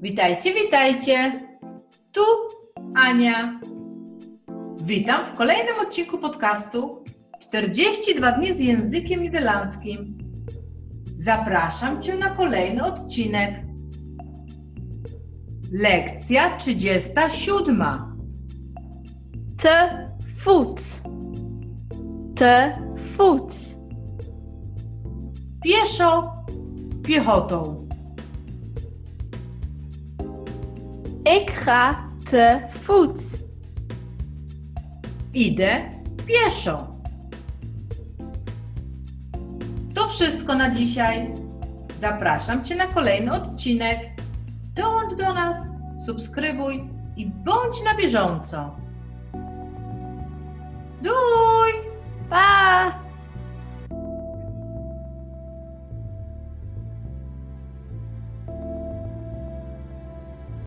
Witajcie, witajcie. Tu Ania. Witam w kolejnym odcinku podcastu 42 dni z językiem niderlandzkim. Zapraszam Cię na kolejny odcinek. Lekcja 37. Te voet. Te voet. Pieszo, piechotą. Ik ga te voet. Idę pieszo. To wszystko na dzisiaj. Zapraszam Cię na kolejny odcinek. Dołącz do nas, subskrybuj i bądź na bieżąco.